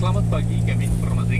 Selamat pagi, kami informasi